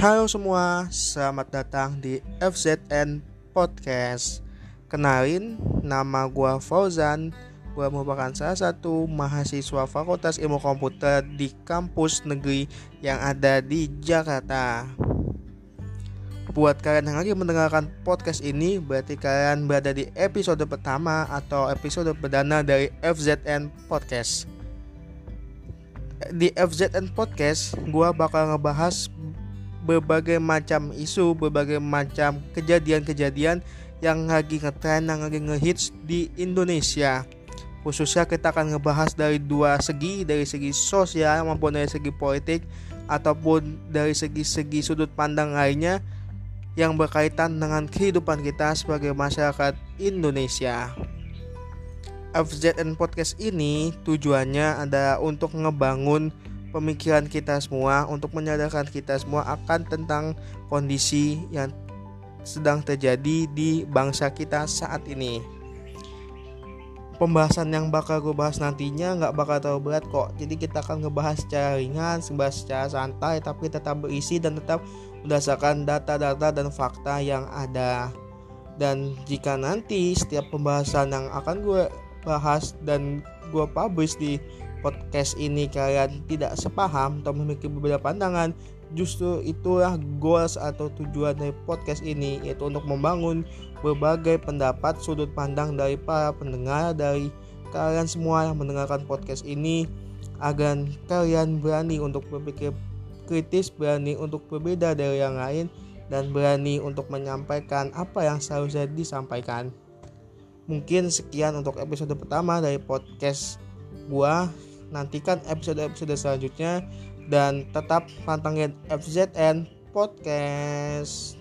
Halo semua, selamat datang di FZN Podcast. Kenalin, nama gua Fauzan. Gua merupakan salah satu mahasiswa Fakultas Ilmu Komputer di kampus negeri yang ada di Jakarta. Buat kalian yang lagi mendengarkan podcast ini, berarti kalian berada di episode pertama atau episode perdana dari FZN Podcast. Di FZN Podcast, gua bakal ngebahas berbagai macam isu, berbagai macam kejadian-kejadian yang lagi ngetren, yang lagi ngehits di Indonesia. Khususnya kita akan ngebahas dari dua segi, dari segi sosial maupun dari segi politik ataupun dari segi-segi sudut pandang lainnya yang berkaitan dengan kehidupan kita sebagai masyarakat Indonesia. FZN Podcast ini tujuannya adalah untuk ngebangun pemikiran kita semua, untuk menyadarkan kita semua akan tentang kondisi yang sedang terjadi di bangsa kita saat ini. Pembahasan yang bakal gue bahas nantinya nggak bakal terlalu berat kok. Jadi kita akan ngebahas secara ringan, ngebahas secara santai, tapi tetap berisi dan tetap berdasarkan data-data dan fakta yang ada. Dan jika nanti setiap pembahasan yang akan gue bahas dan gue publish di podcast ini kalian tidak sepaham atau memiliki beberapa pandangan, justru itulah goals atau tujuan dari podcast ini yaitu untuk membangun berbagai pendapat sudut pandang dari para pendengar dari kalian semua yang mendengarkan podcast ini agar kalian berani untuk berpikir kritis, berani untuk berbeda dari yang lain, dan berani untuk menyampaikan apa yang seharusnya disampaikan. Mungkin sekian untuk episode pertama dari podcast gua. Nantikan episode-episode selanjutnya dan tetap pantengin FZN Podcast.